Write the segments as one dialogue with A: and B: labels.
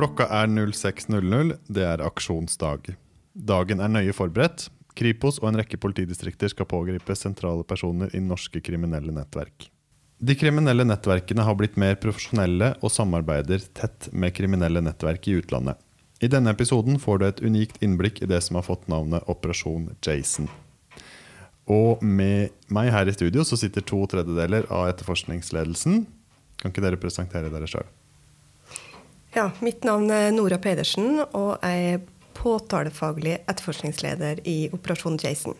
A: Klokka er 06.00. Det er aksjonsdag. Dagen er nøye forberedt. Kripos og en rekke politidistrikter skal pågripe sentrale personer i norske kriminelle nettverk. De kriminelle nettverkene har blitt mer profesjonelle og samarbeider tett med kriminelle nettverk i utlandet. I denne episoden får du et unikt innblikk i det som har fått navnet Operasjon Jason. Og med meg her i studio så sitter to tredjedeler av etterforskningsledelsen. Kan ikke dere presentere dere sjøl?
B: Ja, mitt navn er Nora Pedersen, og jeg er påtalefaglig etterforskningsleder i Operasjon Jason.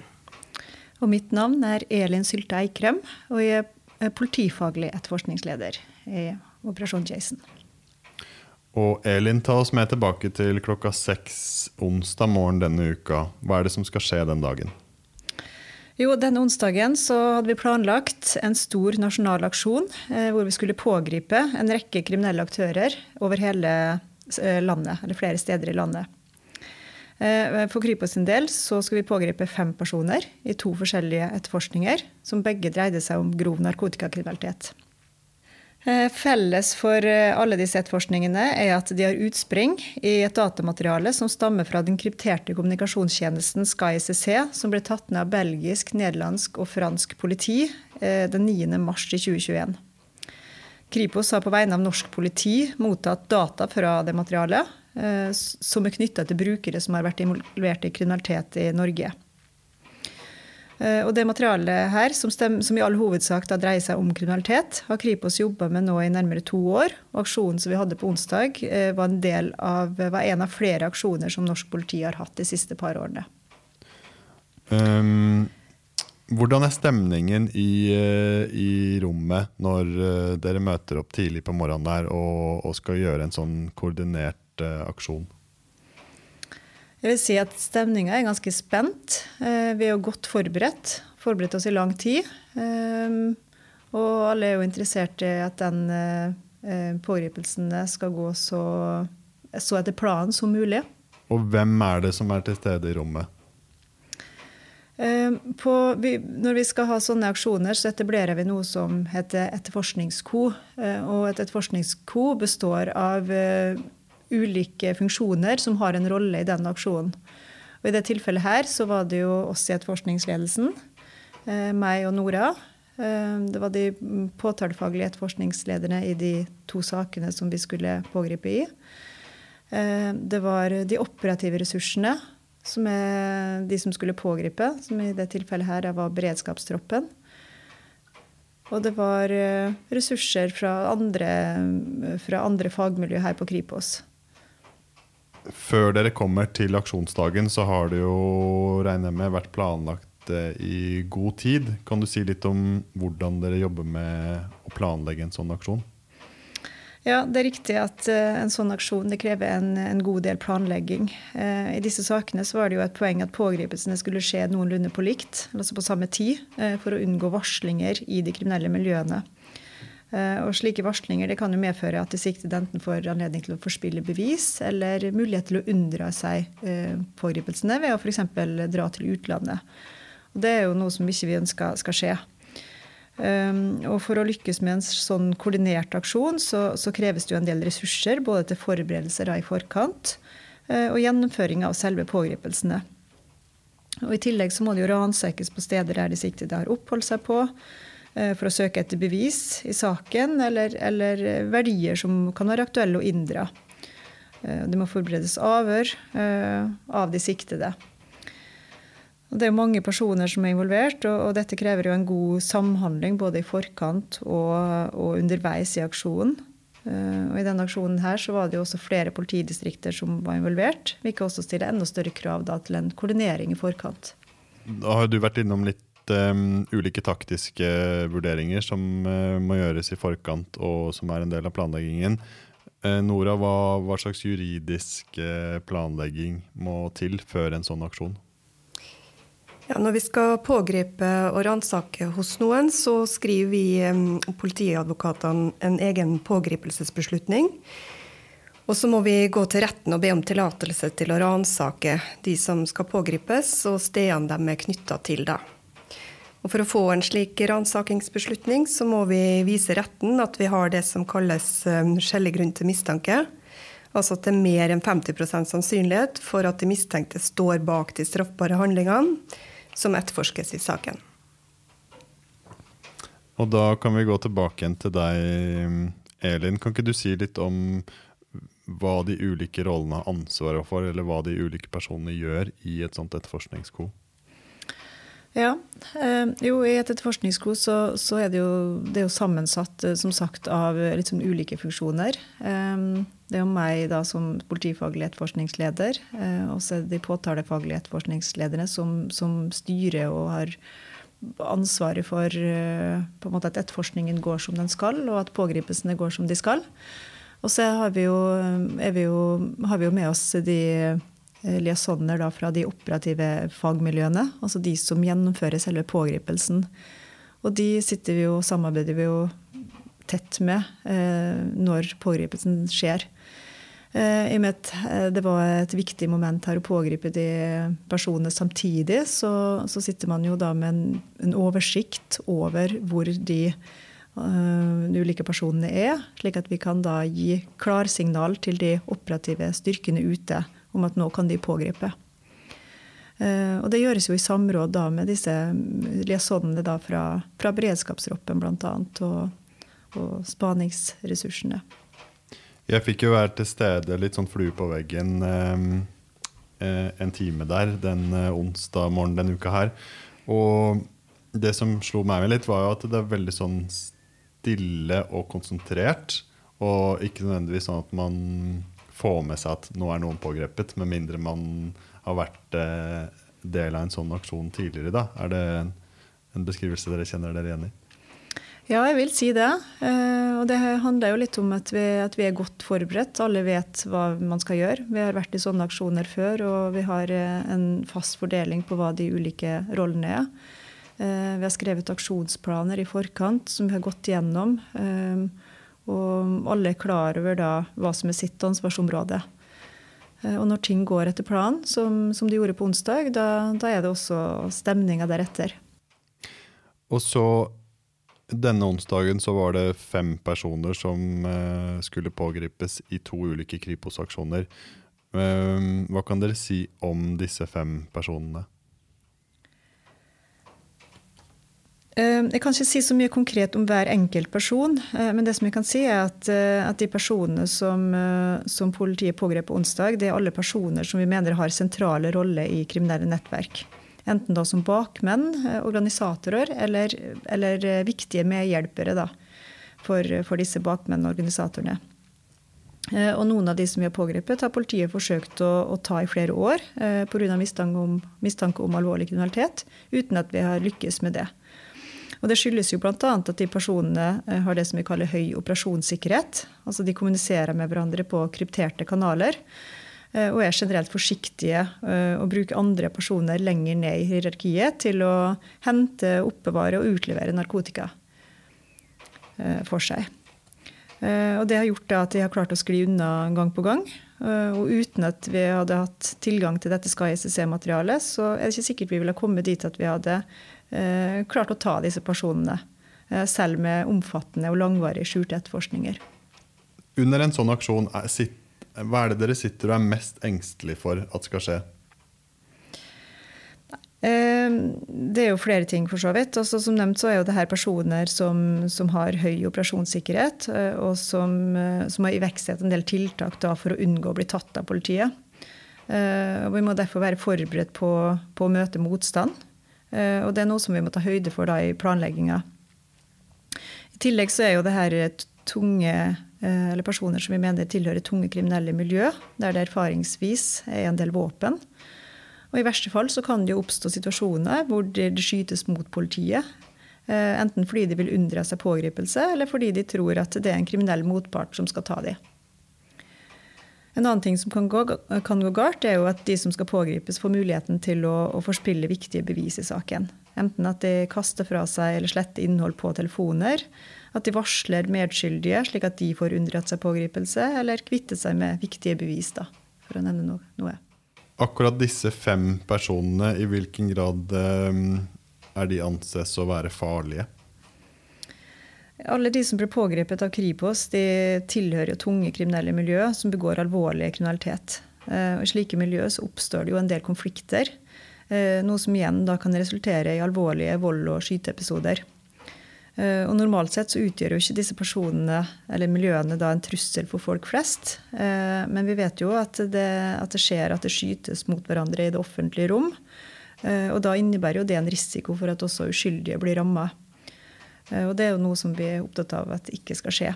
C: Og mitt navn er Elin Sylte Eikrem, og jeg er politifaglig etterforskningsleder i Operasjon Jason.
A: Og Elin, ta oss med tilbake til klokka seks onsdag morgen denne uka. Hva er det som skal skje den dagen?
C: Jo, Denne onsdagen så hadde vi planlagt en stor nasjonal aksjon eh, hvor vi skulle pågripe en rekke kriminelle aktører over hele eh, landet, eller flere steder i landet. Eh, for Kripos sin del så skulle vi pågripe fem personer i to forskjellige etterforskninger, som begge dreide seg om grov narkotikakriminalitet. Eh, felles for eh, alle disse etterforskningene er at de har utspring i et datamateriale som stammer fra den krypterte kommunikasjonstjenesten SkyCC, som ble tatt ned av belgisk, nederlandsk og fransk politi eh, den 9. mars 2021. Kripos har på vegne av norsk politi mottatt data fra det materialet, som er knytta til brukere som har vært involvert i kriminalitet i Norge. Eh, og det materialet her, som, stem, som i all hovedsak dreier seg om kriminalitet, har Kripos jobba med nå i nærmere to år. Og aksjonen som vi hadde på onsdag, eh, var en, av, var en av flere aksjoner som norsk politi har hatt de siste par årene.
A: Um, hvordan er stemningen i, eh, i, rommet når dere møter opp tidlig på morgenen der og, og skal gjøre en sånn koordinert aksjon?
C: Jeg vil si at stemninga er ganske spent. Eh, vi er jo godt forberedt. Forberedt oss i lang tid. Eh, og alle er jo interessert i at den eh, pågripelsen skal gå så, så etter planen som mulig.
A: Og hvem er det som er til stede i rommet?
C: På, vi, når vi skal ha sånne aksjoner, så etablerer vi noe som heter etterforskningsko. Og et etterforskningsko består av ulike funksjoner som har en rolle i den aksjonen. Og I det tilfellet her så var det jo oss i etterforskningsledelsen, eh, meg og Nora. Eh, det var de påtalefaglige etterforskningslederne i de to sakene som vi skulle pågripe i. Eh, det var de operative ressursene, som er de som skulle pågripe, som i det tilfellet her var beredskapstroppen. Og det var ressurser fra andre, fra andre fagmiljø her på Kripos.
A: Før dere kommer til aksjonsdagen, så har det jo regner med vært planlagt eh, i god tid. Kan du si litt om hvordan dere jobber med å planlegge en sånn aksjon?
C: Ja, det er riktig at uh, en sånn aksjon krever en, en god del planlegging. Eh, I disse sakene var det jo et poeng at pågripelsene skulle skje noenlunde på likt, altså på samme tid, eh, for å unngå varslinger i de kriminelle miljøene. Eh, og slike varslinger kan jo medføre at de siktede enten får anledning til å forspille bevis, eller mulighet til å unndra seg eh, pågripelsene ved å f.eks. dra til utlandet. Og det er jo noe som ikke vi ønsker skal skje. Um, og For å lykkes med en sånn koordinert aksjon, så, så kreves det jo en del ressurser. Både til forberedelser i forkant og gjennomføring av selve pågripelsene. Og I tillegg så må det jo ransekes på steder der de siktede har oppholdt seg på. Eh, for å søke etter bevis i saken, eller, eller verdier som kan være aktuelle å inndra. Eh, det må forberedes avhør eh, av de siktede. Det er mange personer som er involvert, og, dette krever jo en god samhandling både i forkant og, og underveis i aksjonen. Og I denne aksjonen her så var det jo også flere politidistrikter som var involvert. Vi kan også stille enda større krav da, til en koordinering i forkant.
A: Da har du vært innom litt um, ulike taktiske vurderinger som uh, må gjøres i forkant, og som er en del av planleggingen. Uh, Nora, hva, hva, slags juridisk planlegging må til før en sånn aksjon?
B: Ja, når vi skal pågripe og ransake hos noen, så skriver vi um, politiadvokatene en egen pågripelsesbeslutning. Og så må vi gå til retten og be om tillatelse til å ransake de som skal pågripes, og stedene de er knytta til. da. Og For å få en slik ransakingsbeslutning så må vi vise retten at vi har det som kalles um, skjellig grunn til mistanke. Altså at det er mer enn 50% sannsynlighet for at de mistenkte står bak de straffbare handlingene som etterforskes i saken.
A: Og da kan vi gå tilbake igjen til deg, Elin. Kan ikke du si litt om hva de ulike rollene har ansvaret for, eller hva de ulike personene gjør i et sånt etterforskningsko?
C: Ja, eh, jo i et etterforskningsko så, så, er det jo, det er jo sammensatt eh, som sagt av litt sånn ulike funksjoner. Eh, det er jo meg da som politifaglig etterforskningsleder, eh, og så er det de påtalefaglige etterforskningslederne som, som styrer og har ansvaret for eh, på en måte at etterforskningen går som den skal, og at pågripelsene går som de skal. Og så har vi jo, vi jo, har vi jo med oss de Eh, liaisonner fra de operative fagmiljøene, altså de som gjennomfører selve pågripelsen. Og de vi jo samarbeider vi jo tett med eh, når pågripelsen skjer. Eh, I og med at eh, det var et viktig moment her å pågripe de personene samtidig, så, så sitter man jo da med en, en oversikt over hvor de, uh, de ulike personene er, slik at vi kan da gi klarsignal til de operative styrkene ute om at nå kan de pågripe. Eh, og det gjøres jo i samråd da med disse liaisonene fra, fra beredskapstroppen bl.a. Og, og spaningsressursene.
A: Jeg fikk jo være til stede litt sånn flue på veggen eh, eh, en time der den onsdag morgenen denne uka her. Og det som slo meg med litt, var jo at det er veldig sånn stille og konsentrert. Og ikke nødvendigvis sånn at man få med seg at nå er noen pågrepet, med mindre man har vært eh, del av en sånn aksjon tidligere. Da. Er det en, en beskrivelse dere kjenner dere igjen i?
C: Ja, jeg vil si det. Eh, og det handler jo litt om at vi, at vi, er godt forberedt. Alle vet hva man skal gjøre. Vi har vært i sånne aksjoner før, og vi har eh, en fast fordeling på hva de ulike rollene er. Vi har skrevet aksjonsplaner i forkant som vi har gått gjennom. Og alle er klar over da hva som er sitt ansvarsområde. Eh, og når ting går etter planen, som, som de gjorde på onsdag, da, da er det også stemninga deretter.
A: Og så denne onsdagen så var det fem personer som eh, skulle pågripes i to ulike Kripos-aksjoner. Eh, hva kan dere si om disse fem personene?
C: Eh, jeg kan ikke si så mye konkret om hver enkelt person, eh, men det som jeg kan si er at, eh, at de personene som, som, politiet pågrep på onsdag, det er alle personer som vi mener har sentrale roller i kriminelle nettverk. Enten da som bakmenn, organisatorer, eller, eller viktige medhjelpere da, for, for disse bakmennene og organisatorene. Og noen av de som vi har pågrepet, har politiet forsøkt å, å ta i flere år eh, pga. Mistanke, om, mistanke om alvorlig kriminalitet, uten at vi har lykkes med det. Og Det skyldes jo bl.a. at de personene eh, har det som vi kaller høy operasjonssikkerhet. Altså de kommuniserer med hverandre på krypterte kanaler. Eh, og er generelt forsiktige eh, og bruker andre personer lenger ned i hierarkiet til å hente, oppbevare og utlevere narkotika for seg. Og det har gjort at de har klart å skli unna gang på gang. Og uten at vi hadde hatt tilgang til dette SKY-SSC-materialet, så er det ikke sikkert vi ville kommet dit at vi hadde eh, klart å ta disse personene. Eh, selv med omfattende og langvarige skjulte etterforskninger.
A: Under en sånn aksjon, hva er det dere sitter og er mest engstelig for at skal skje?
C: Eh, det er jo flere ting, for så vidt. Også, som nevnt så er jo det her personer som, som har høy operasjonssikkerhet, og som, som har iverksatt en del tiltak for å unngå å bli tatt av politiet. Og vi må derfor være forberedt på, på å møte motstand. Eh, og det er noe som vi må ta høyde for da i planlegginga. I tillegg så er jo det her tunge eh, eller personer som vi mener tilhører tunge kriminelle miljø, der det erfaringsvis er en del våpen. Og I verste fall så kan det jo oppstå situasjoner hvor det skytes mot politiet. Eh, enten fordi de vil unndra seg pågripelse, eller fordi de tror at det er en kriminell motpart som skal ta dem. En annen ting som kan gå, kan gå galt, er jo at de som skal pågripes, får muligheten til å, å, forspille viktige bevis i saken. Enten at de kaster fra seg eller sletter innhold på telefoner. At de varsler medskyldige, slik at de får unndratt seg pågripelse. Eller kvitter seg med viktige bevis, da, for å nevne noe.
A: Akkurat disse fem personene, i hvilken grad um, er de anses å være farlige?
C: Alle de som blir pågrepet av Kripos, de tilhører jo tunge kriminelle miljø som begår alvorlig kriminalitet. Eh, I slike miljø så oppstår det jo en del konflikter. Eh, noe som igjen da kan resultere i alvorlige vold- og skyteepisoder. Eh, og Normalt sett så utgjør jo ikke disse personene eller miljøene da en trussel for folk flest. Men vi vet jo at det, at det skjer at det skytes mot hverandre i det offentlige rom. Og da innebærer jo det en risiko for at også uskyldige blir ramma. Og det er jo noe som vi er opptatt av at ikke skal skje.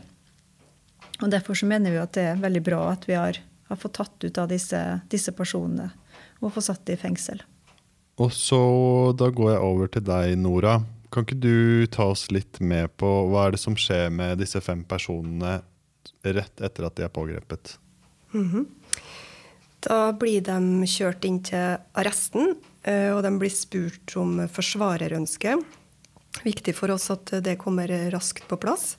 C: Og Derfor så mener vi at det er veldig bra at vi har, har fått tatt ut av disse, disse personene og fått satt dem i fengsel.
A: Og så Da går jeg over til deg, Nora. Kan ikke du ta oss litt med på hva er det som skjer med disse fem personene rett etter at de er pågrepet?
B: Mm -hmm. Da blir de kjørt inn til arresten, eh, og de blir spurt om forsvarerønske viktig for oss at det kommer raskt på plass.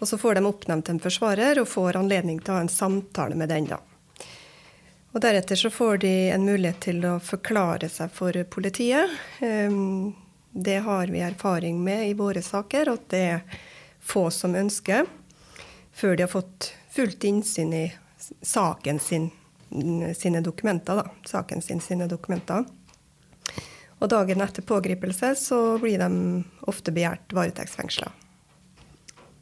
B: Og så får de oppnevnt en forsvarer og får anledning til å ha en samtale med den. da. Og Deretter så får de en mulighet til å forklare seg for politiet. Ehm, det har vi erfaring med i våre saker, at det er få som ønsker, før de har fått fullt innsyn i saken sin, sine dokumenter. Da. Saken sin sine dokumenter. Og dagen etter pågripelse så blir de ofte begjært varetektsfengsla.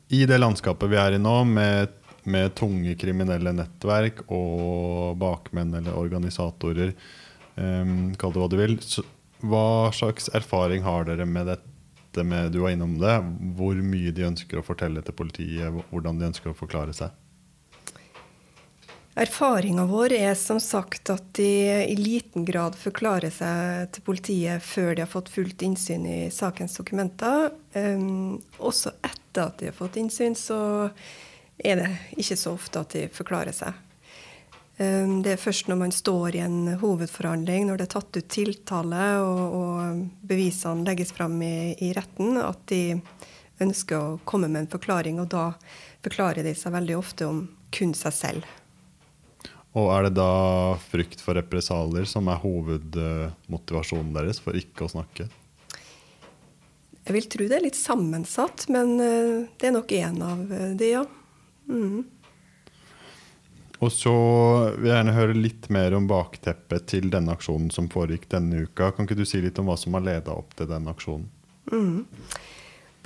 A: I det landskapet vi er i nå, med, med, tunge kriminelle nettverk og bakmenn eller organisatorer, um, kall det hva du vil, så, hva slags erfaring har dere med dette med Du var innom det. Hvor mye de ønsker å fortelle til politiet, hvordan de ønsker å forklare seg?
B: Erfaringa vår er som sagt at de i liten grad forklarer seg til politiet før de har fått fullt innsyn i sakens dokumenter. Um, også etter at de har fått innsyn, så er det ikke så ofte at de forklarer seg. Um, det er først når man står i en hovedforhandling, når det er tatt ut tiltale og, og bevisene legges fram i, i retten, at de ønsker å komme med en forklaring. Og da forklarer de seg veldig ofte om kun seg selv.
A: Og er det da frykt for represalier som er hovedmotivasjonen deres for ikke å snakke?
B: Jeg vil tro det er litt sammensatt, men eh, det er nok én av eh, de, ja. Mm.
A: Og så vil jeg gjerne høre litt mer om bakteppet til denne aksjonen som foregikk denne uka. Kan ikke du si litt om hva som har leda opp til denne aksjonen?
B: Mm.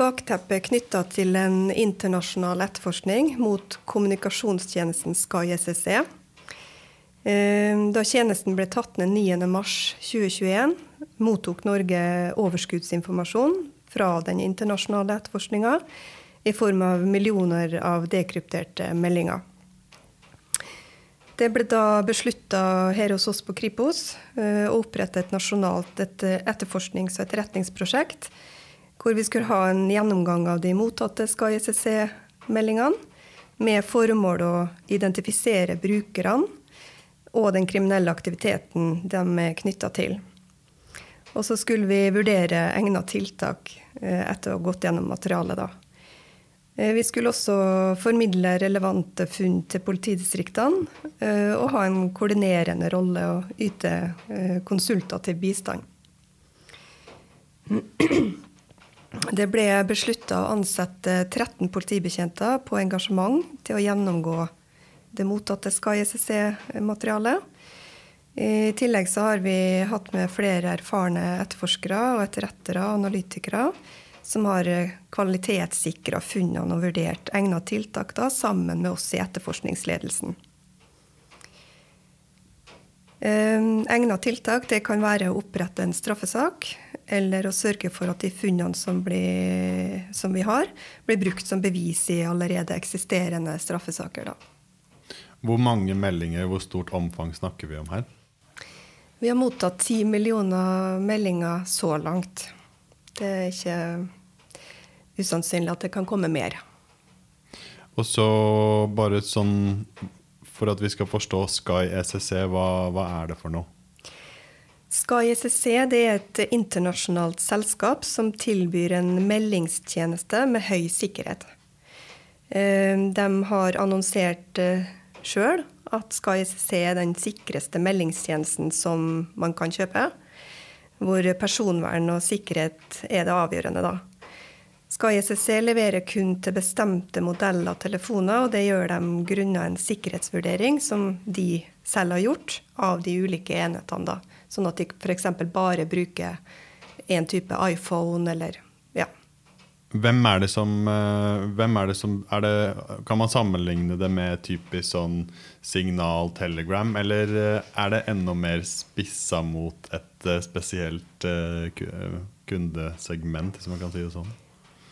B: Bakteppet er knytta til en internasjonal etterforskning mot kommunikasjonstjenesten Sky SSE da tjenesten ble tatt ned 9.3.2021, mottok Norge overskuddsinformasjon fra den internasjonale etterforskninga i form av millioner av dekrypterte meldinger. Det ble da beslutta her hos oss på Kripos eh, å opprette et nasjonalt etterforsknings- og etterretningsprosjekt, hvor vi skulle ha en gjennomgang av de mottatte SKY-SSC-meldingene, med formål å identifisere brukerne og den kriminelle aktiviteten de er knytta til. Og så skulle vi vurdere egna tiltak eh, etter å ha gått gjennom materialet. da. Eh, vi skulle også formidle relevante funn til politidistriktene eh, og ha en koordinerende rolle og yte konsultativ bistand. Det ble beslutta å ansette 13 politibetjenter på engasjement til å gjennomgå det mottatte SKY-SSC-materialet. I tillegg så har vi hatt med flere erfarne etterforskere og etterrettere og analytikere som har kvalitetssikra funnene og vurdert egna tiltak da, sammen med oss i etterforskningsledelsen. Ehm, egna tiltak det kan være å opprette en straffesak eller å sørge for at de funnene som, blir, som vi har, blir brukt som bevis i allerede eksisterende straffesaker. da.
A: Hvor mange meldinger, hvor stort omfang snakker vi om her?
B: Vi har mottatt ti millioner meldinger så langt. Det er ikke usannsynlig at det kan komme mer.
A: Og så bare sånn for at vi skal forstå Sky SSC, hva, hva er det for noe?
B: Sky SSC er et internasjonalt selskap som tilbyr en meldingstjeneste med høy sikkerhet. Eh, de har annonsert eh, sjøl at Sky SSC er den sikreste meldingstjenesten som man kan kjøpe. Hvor personvern og sikkerhet er det avgjørende, da. skal ICC levere kun til bestemte modeller av telefoner, og det gjør de grunnet en sikkerhetsvurdering som de selv har gjort av de ulike enhetene. Da. Sånn at de f.eks. bare bruker én type iPhone eller ja.
A: Hvem er det som, eh, er det som er det, Kan man sammenligne det med typisk sånn signal telegram, eller eh, er det enda mer spissa mot et eh, spesielt kundesegment, hvis man kan si det sånn?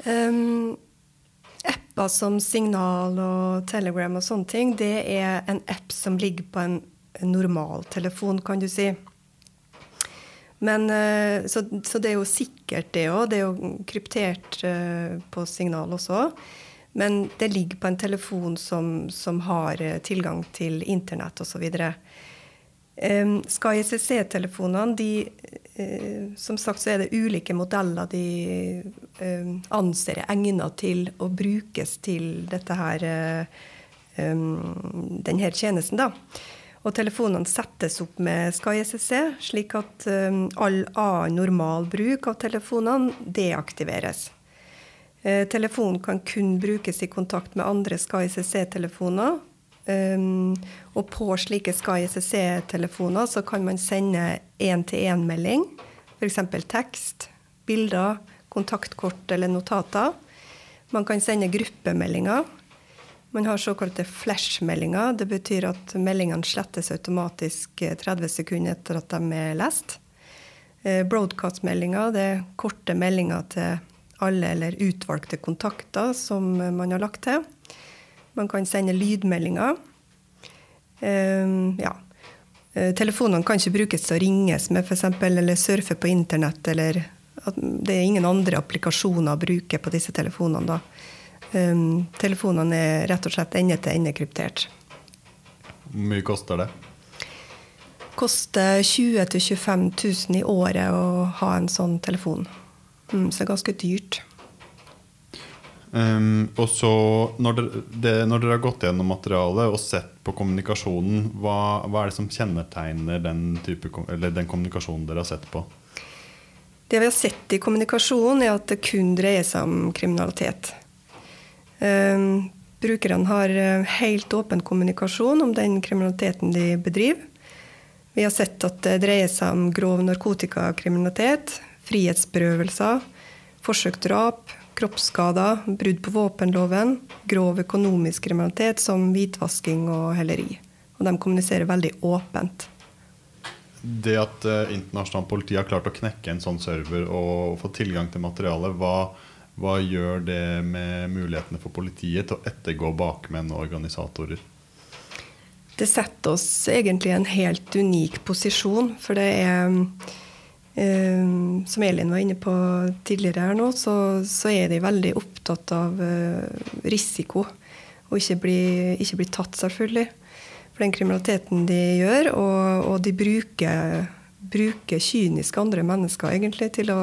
B: Um, apper som Signal og Telegram og sånne ting, det er en app som ligger på en normal telefon, kan du si. Men, uh, så, så, det er jo sikkert, det òg. Det er jo kryptert uh, på Signal også. Men det ligger på en telefon som, som har uh, tilgang til internett osv. Skal Sky SSC-telefonene de Eh, som sagt så er det ulike modeller de eh, anser er egnet til å brukes til dette her, eh, denne tjenesten. da. Og telefonene settes opp med Sky SSC, slik at all annen normal bruk av telefonene deaktiveres. Telefonen kan kun brukes i kontakt med andre Sky SSC-telefoner. og på slike Sky SSC-telefoner så kan man sende én-til-én-melding F.eks. tekst, bilder, kontaktkort eller notater. Man kan sende gruppemeldinger. Man har såkalte flash-meldinger. Det betyr at meldingene slettes automatisk 30 eh, sekunder etter at de er lest. Eh, broadcast-meldinger er korte meldinger til alle eller utvalgte kontakter som man har lagt til. Man kan sende lydmeldinger. Ja. Eh, telefonene kan ikke brukes til å ringes med f.eks. eller surfe på internett. eller Det er ingen andre applikasjoner å bruke på disse telefonene. da. Um, telefonene er rett og slett ende-til-ende kryptert.
A: Hvor mye koster det?
B: Koster 20 000-25 000 i året å ha en sånn telefon. Mm, så det er ganske dyrt.
A: Um, og så, når dere, det, når dere, har gått gjennom materialet og sett på kommunikasjonen, hva, hva er det som kjennetegner den, type, den, kommunikasjonen dere har sett på?
B: Det vi har sett i kommunikasjonen, er at det kun dreier seg om kriminalitet. Um, brukerne har eh, helt åpen kommunikasjon om den kriminaliteten de bedriver. Vi har sett at det dreier seg om grov narkotikakriminalitet, frihetsberøvelser, forsøkt drap, kroppsskader, brudd på våpenloven, grov økonomisk kriminalitet som hvitvasking og helleri. Og de kommuniserer veldig åpent.
A: Det at eh, internasjonalt politi har klart å knekke en sånn server og få tilgang til materialet, hva, hva gjør det med mulighetene for politiet til å ettergå bakmenn og organisatorer?
B: Det setter oss egentlig i en helt unik posisjon. For det er Uh, som Elin var inne på tidligere her nå, så, så er de veldig opptatt av uh, risiko. Og ikke bli, ikke bli, tatt, selvfølgelig. For den kriminaliteten de gjør. Og, og de bruker, bruker kynisk andre mennesker egentlig til å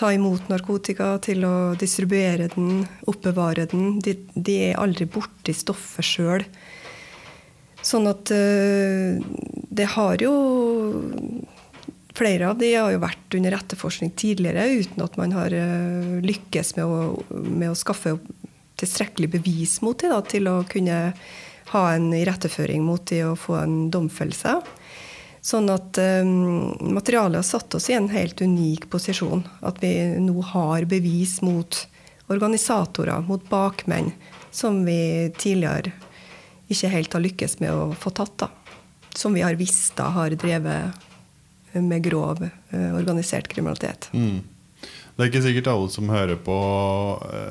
B: ta imot narkotika, til å distribuere den, oppbevare den. De, de er aldri borti stoffet sjøl. Sånn at uh, det har jo Flere av de har jo vært under etterforskning tidligere uten at man har uh, lykkes med å, med å, skaffe tilstrekkelig bevis mot dem til å kunne ha en iretteføring mot dem og få en domfellelse. Sånn at um, materialet har satt oss i en helt unik posisjon. At vi nå har bevis mot organisatorer, mot bakmenn, som vi tidligere ikke helt har lykkes med å få tatt. da. Som vi har visst da har drevet med grov eh, organisert kriminalitet.
A: Mm. Det er ikke sikkert alle som hører på,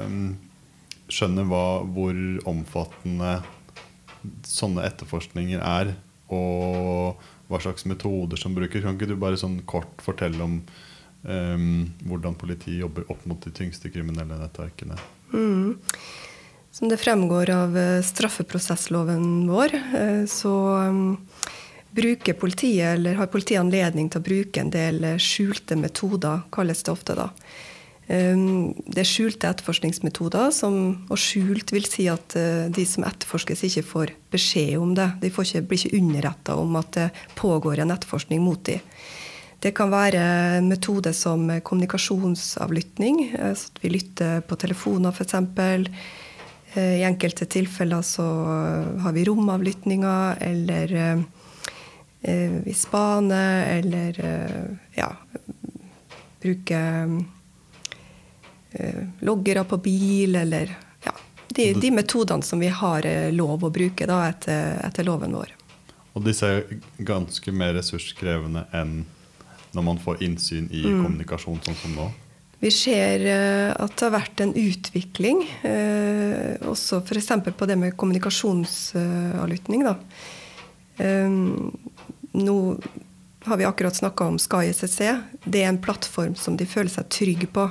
A: um, skjønner hva, hvor omfattende sånne etterforskninger er, og hva slags metoder som brukes. Kan ikke du bare sånn kort fortelle om um, hvordan politiet jobber opp mot de tyngste kriminelle nettverkene?
B: Mm. Som det fremgår av straffeprosessloven vår, så um, bruker politiet, eller har politiet anledning til å bruke en del skjulte metoder, kalles det ofte. da. Um, det er skjulte etterforskningsmetoder, som, og skjult vil si at uh, de som etterforskes, ikke får beskjed om det. De ikke, blir ikke underretta om at det pågår en etterforskning mot dem. Det kan være metoder som kommunikasjonsavlytting, så at vi lytter på telefoner f.eks. I enkelte tilfeller så har vi romavlyttinger, eller vi spaner, eller ja, bruker loggere på bil, eller ja, de, de, metodene som vi har lov å bruke da, etter, etter loven vår.
A: Og disse er ganske mer ressurskrevende enn når man får innsyn i mm. kommunikasjon, sånn som nå?
B: Vi ser uh, at det har vært en utvikling, også f.eks. på det med kommunikasjonsavlytting. Nå har vi akkurat snakka om Sky SSE, Det er en plattform som de føler seg trygge på.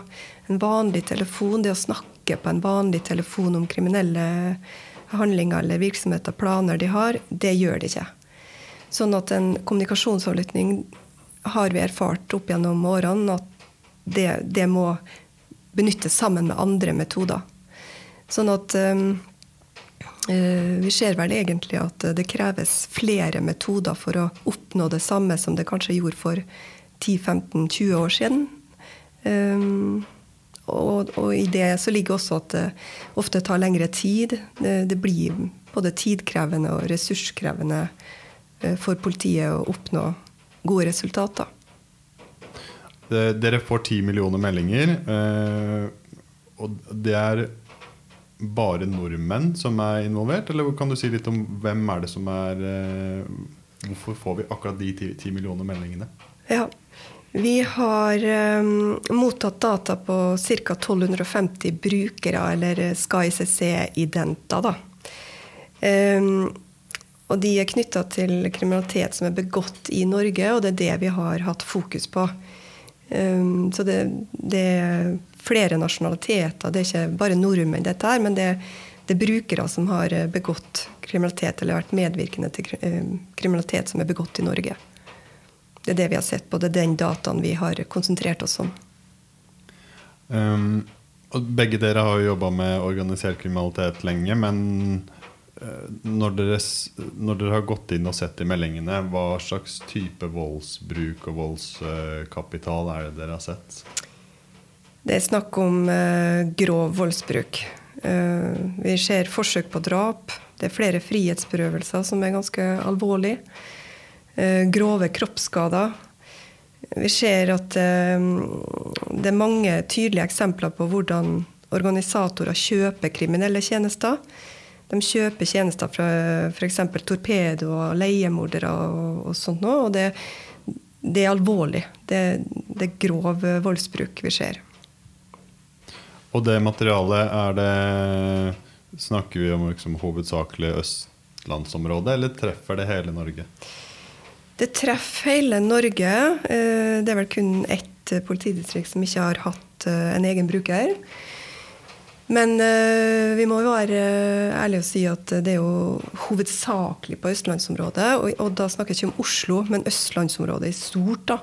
B: En vanlig telefon, det å snakke på en vanlig telefon om kriminelle handlinger eller virksomheter, planer de har, det gjør de ikke. Sånn at en kommunikasjonsavlytting har vi erfart opp gjennom årene at det, det, må benyttes sammen med andre metoder. Sånn at um, vi ser vel egentlig at det kreves flere metoder for å oppnå det samme som det kanskje gjorde for 10-15-20 år siden. Um, og, og, i det så ligger også at det ofte tar lengre tid. Det, det blir både tidkrevende og ressurskrevende Eh, for politiet å oppnå gode resultater.
A: Dere får ti millioner meldinger. Eh, og det er bare nordmenn som er involvert? Eller kan du si litt om hvem er det som er eh, Hvorfor får vi akkurat de ti millioner meldingene?
B: Ja, vi har um, mottatt data på ca. 1250 brukere, eller SkyCC-identer. da. Um, og de er knytta til kriminalitet som er begått i Norge, og det er det vi har hatt fokus på. Um, så det, det, er flere nasjonaliteter. Det er ikke bare nordmenn, dette her, men det, det, er brukere som har begått kriminalitet eller vært medvirkende til kriminalitet som er begått i Norge. Det er det vi har sett på. Det er den dataen vi har konsentrert oss om.
A: Um, begge dere har jo jobba med organisert kriminalitet lenge, men Eh, når dere, når dere, har gått inn og sett i meldingene, hva slags type voldsbruk og voldskapital er det dere har sett?
B: Det er snakk om uh, grov voldsbruk. Uh, vi ser forsøk på drap. Det er flere frihetsberøvelser som er ganske alvorlige. Uh, grove kroppsskader. Vi ser at det er mange tydelige eksempler på hvordan organisatorer kjøper kriminelle tjenester. De kjøper tjenester fra f.eks. torpedo og leiemordere og, og sånt noe. Og det, det er alvorlig. Det, det, er grov voldsbruk vi ser.
A: Og det materialet, er det Snakker vi om liksom hovedsakelig østlandsområdet, eller treffer det hele Norge?
B: Det treffer hele Norge. Eh, det er vel kun ett politidistrikt som ikke har hatt eh, en egen bruker. Men vi må være ærlige og si at det er jo hovedsakelig på østlandsområdet. Og, da snakker jeg ikke om Oslo, men østlandsområdet i stort. da.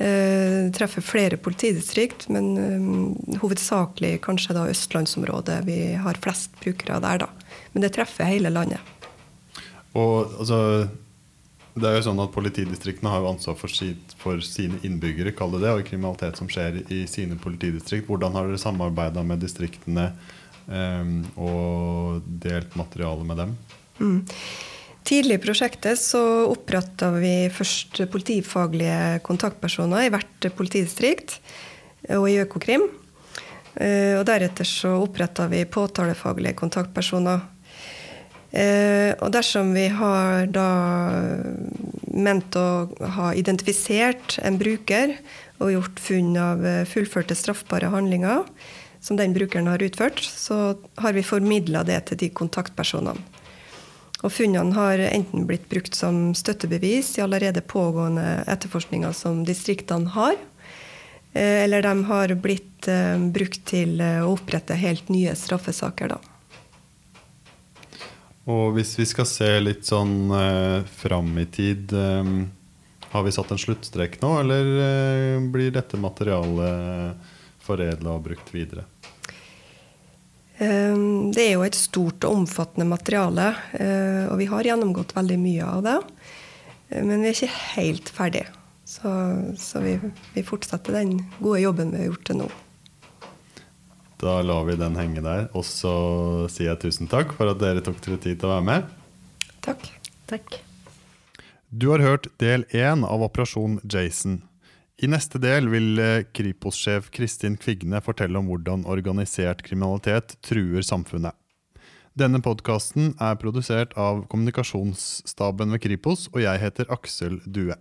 B: Det treffer flere politidistrikt, men hovedsakelig kanskje da østlandsområdet. Vi har flest brukere der, da. Men det treffer hele landet.
A: Og altså det er jo sånn at Politidistriktene har jo ansvar for, sitt, for sine innbyggere kall det det, og kriminalitet som skjer i sine politidistrikt. Hvordan har dere samarbeida med distriktene um, og delt materiale med dem? Mm.
B: Tidlig i prosjektet så oppretta vi først politifaglige kontaktpersoner i hvert politidistrikt og i Økokrim. Eh, og deretter så oppretta vi påtalefaglige kontaktpersoner Eh, og dersom vi har da ment å ha identifisert en bruker og gjort funn av eh, fullførte straffbare handlinger som den brukeren har utført, så har vi formidla det til de kontaktpersonene. Og funnene har enten blitt brukt som støttebevis i allerede pågående etterforskninger som distriktene har, eh, eller de har blitt brukt til å opprette helt nye straffesaker. da.
A: Og hvis vi skal se litt sånn eh, fram i tid eh, Har vi satt en sluttstrek nå, eller eh, blir dette materialet foredla og brukt videre?
B: Um, det er jo et stort og omfattende materiale, uh, og vi har gjennomgått veldig mye av det. Men vi er ikke helt ferdig. Så, så vi, vi, fortsetter den gode jobben vi har gjort til nå.
A: Da lar vi den henge der. Og så sier jeg tusen takk for at dere tok dere tid til å være med.
B: Takk.
C: Takk.
A: Du har hørt del én av Operasjon Jason. I neste del vil eh, Kripos-sjef Kristin Kvigne fortelle om hvordan organisert kriminalitet truer samfunnet. Denne podkasten er produsert av kommunikasjonsstaben ved Kripos, og jeg heter Aksel Due.